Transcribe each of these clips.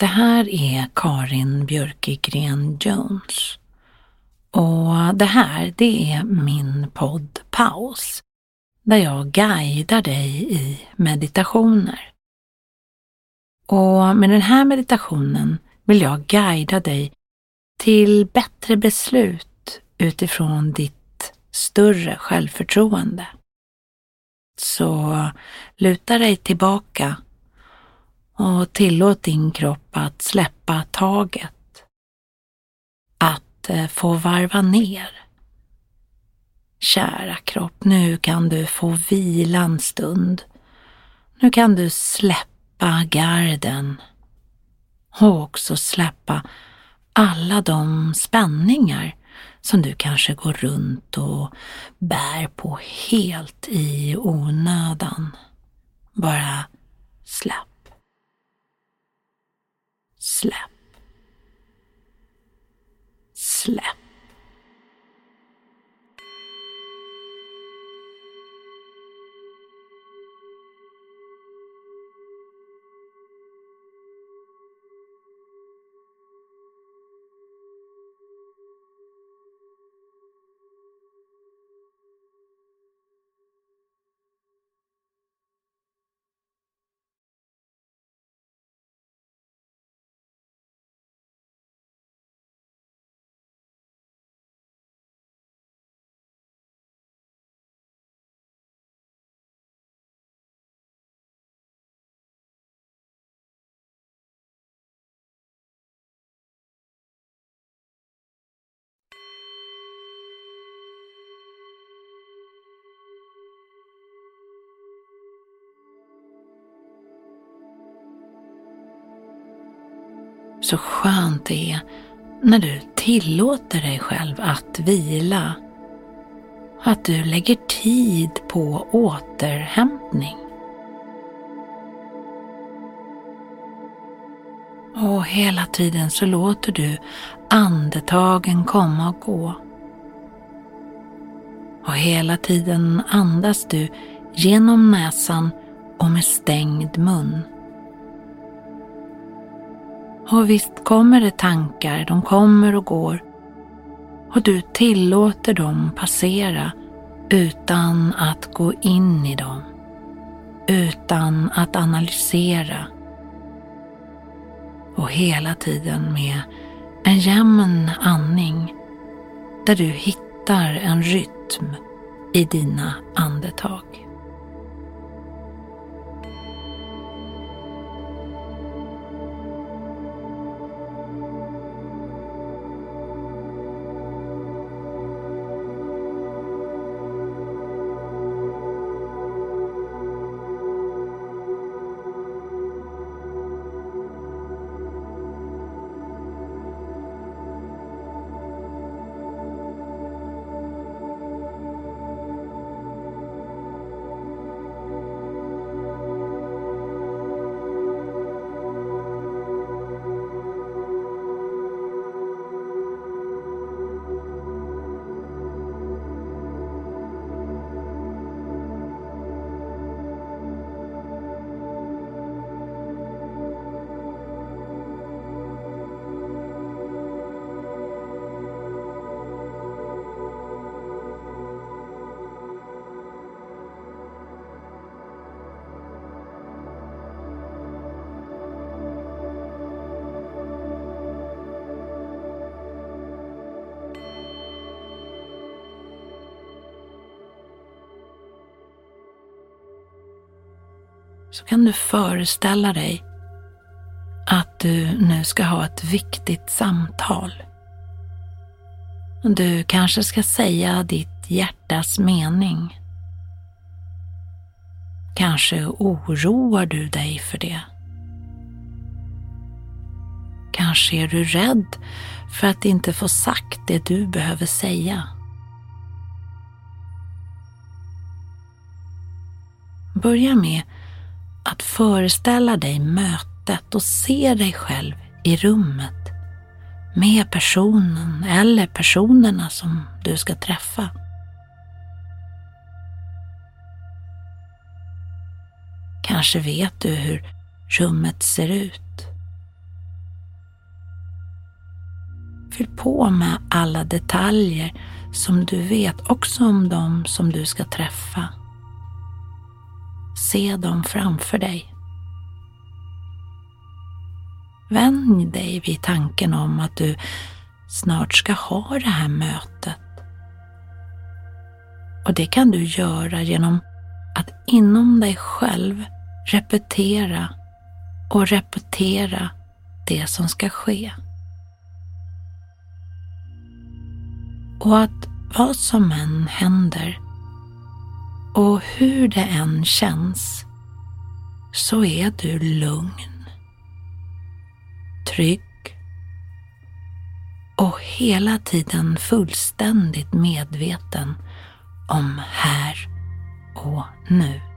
Det här är Karin Björkegren Jones. Och det här, det är min podd Paus, där jag guidar dig i meditationer. Och med den här meditationen vill jag guida dig till bättre beslut utifrån ditt större självförtroende. Så luta dig tillbaka och tillåt din kropp att släppa taget. Att eh, få varva ner. Kära kropp, nu kan du få vila en stund. Nu kan du släppa garden och också släppa alla de spänningar som du kanske går runt och bär på helt i onödan. Bara släpp. Släpp. Släpp. Så skönt det är när du tillåter dig själv att vila. Att du lägger tid på återhämtning. Och hela tiden så låter du andetagen komma och gå. Och hela tiden andas du genom näsan och med stängd mun. Och visst kommer det tankar, de kommer och går. Och du tillåter dem passera utan att gå in i dem. Utan att analysera. Och hela tiden med en jämn andning där du hittar en rytm i dina andetag. Så kan du föreställa dig att du nu ska ha ett viktigt samtal. Du kanske ska säga ditt hjärtas mening. Kanske oroar du dig för det. Kanske är du rädd för att inte få sagt det du behöver säga. Börja med att föreställa dig mötet och se dig själv i rummet med personen eller personerna som du ska träffa. Kanske vet du hur rummet ser ut. Fyll på med alla detaljer som du vet också om dem som du ska träffa. Se dem framför dig. Vänj dig vid tanken om att du snart ska ha det här mötet. Och det kan du göra genom att inom dig själv repetera och repetera det som ska ske. Och att vad som än händer och hur det än känns så är du lugn, trygg och hela tiden fullständigt medveten om här och nu.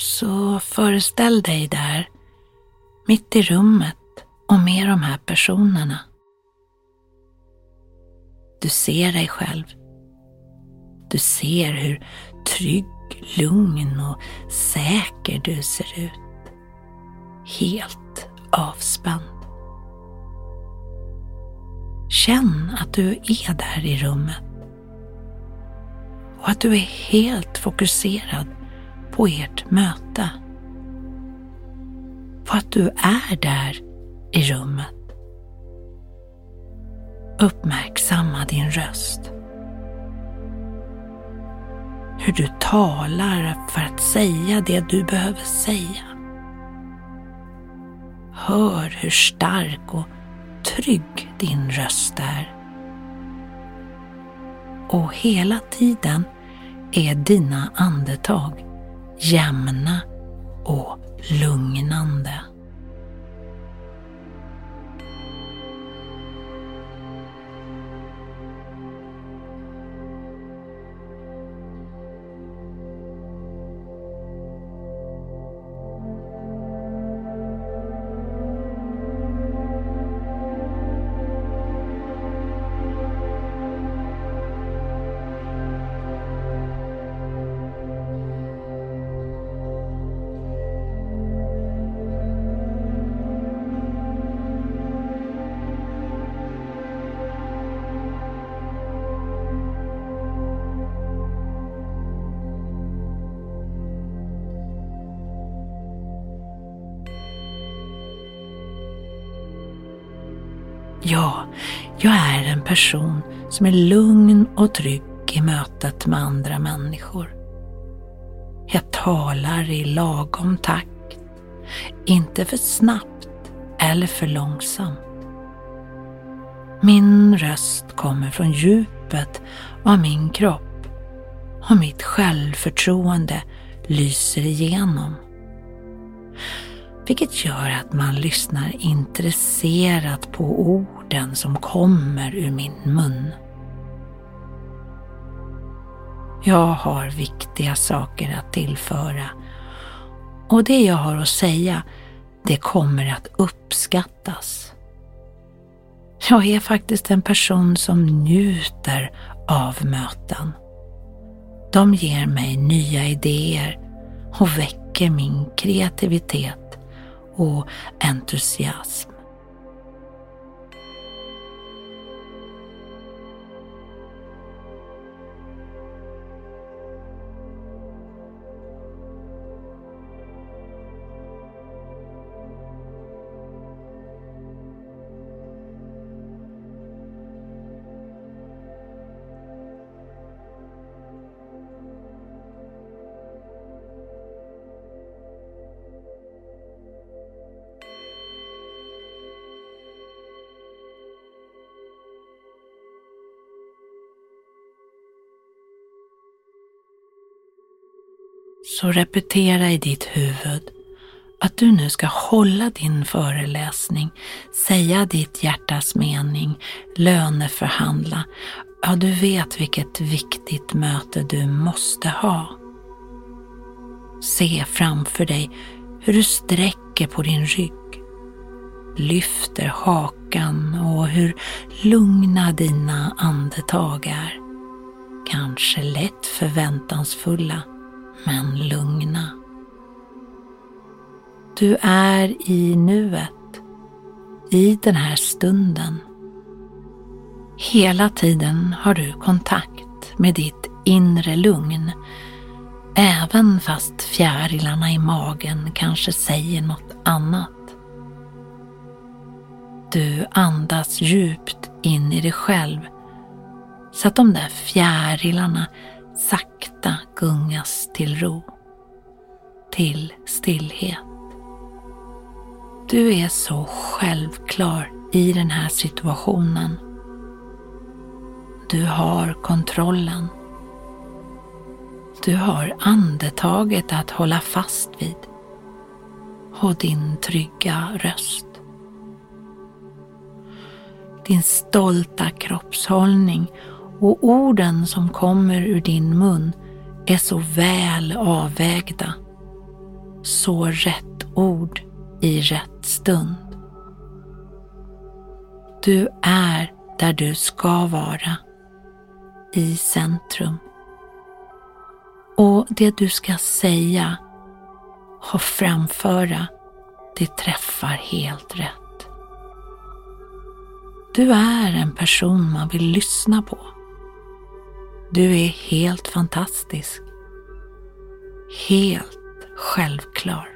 Så föreställ dig där, mitt i rummet och med de här personerna. Du ser dig själv. Du ser hur trygg, lugn och säker du ser ut. Helt avspänd. Känn att du är där i rummet och att du är helt fokuserad på ert möte. På att du är där i rummet. Uppmärksamma din röst. Hur du talar för att säga det du behöver säga. Hör hur stark och trygg din röst är. Och hela tiden är dina andetag jämna och lugnande. Ja, jag är en person som är lugn och trygg i mötet med andra människor. Jag talar i lagom takt, inte för snabbt eller för långsamt. Min röst kommer från djupet av min kropp och mitt självförtroende lyser igenom. Vilket gör att man lyssnar intresserat på orden som kommer ur min mun. Jag har viktiga saker att tillföra och det jag har att säga, det kommer att uppskattas. Jag är faktiskt en person som njuter av möten. De ger mig nya idéer och väcker min kreativitet och entusiasm. Så repetera i ditt huvud att du nu ska hålla din föreläsning, säga ditt hjärtas mening, löneförhandla. Ja, du vet vilket viktigt möte du måste ha. Se framför dig hur du sträcker på din rygg, lyfter hakan och hur lugna dina andetag är. Kanske lätt förväntansfulla men lugna. Du är i nuet, i den här stunden. Hela tiden har du kontakt med ditt inre lugn, även fast fjärilarna i magen kanske säger något annat. Du andas djupt in i dig själv så att de där fjärilarna sakta gungas till ro, till stillhet. Du är så självklar i den här situationen. Du har kontrollen. Du har andetaget att hålla fast vid och din trygga röst. Din stolta kroppshållning och orden som kommer ur din mun är så väl avvägda. Så rätt ord i rätt stund. Du är där du ska vara, i centrum. Och det du ska säga och framföra, det träffar helt rätt. Du är en person man vill lyssna på. Du är helt fantastisk. Helt självklar.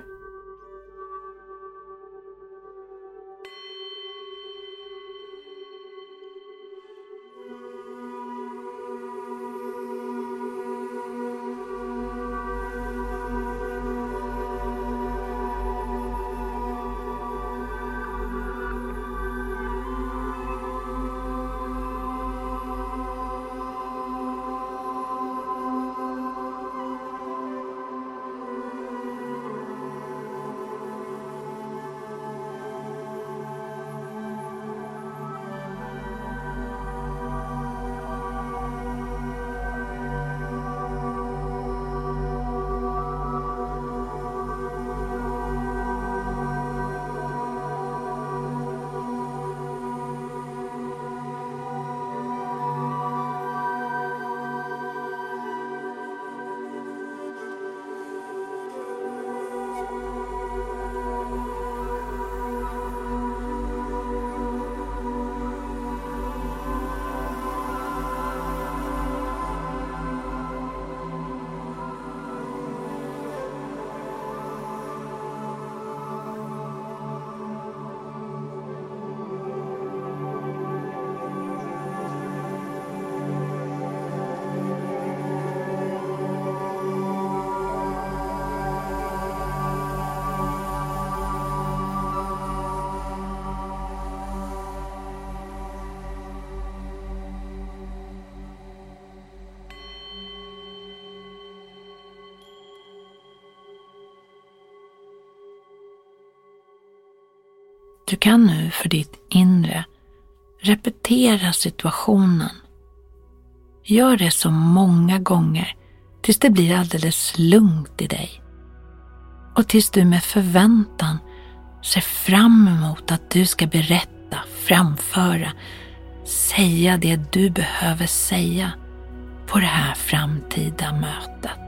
Du kan nu för ditt inre repetera situationen. Gör det så många gånger tills det blir alldeles lugnt i dig. Och tills du med förväntan ser fram emot att du ska berätta, framföra, säga det du behöver säga på det här framtida mötet.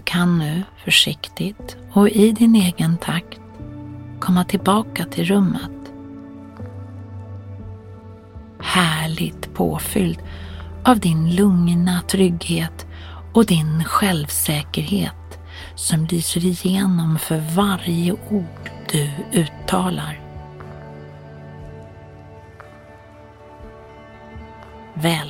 Du kan nu försiktigt och i din egen takt komma tillbaka till rummet. Härligt påfylld av din lugna trygghet och din självsäkerhet som lyser igenom för varje ord du uttalar. Väl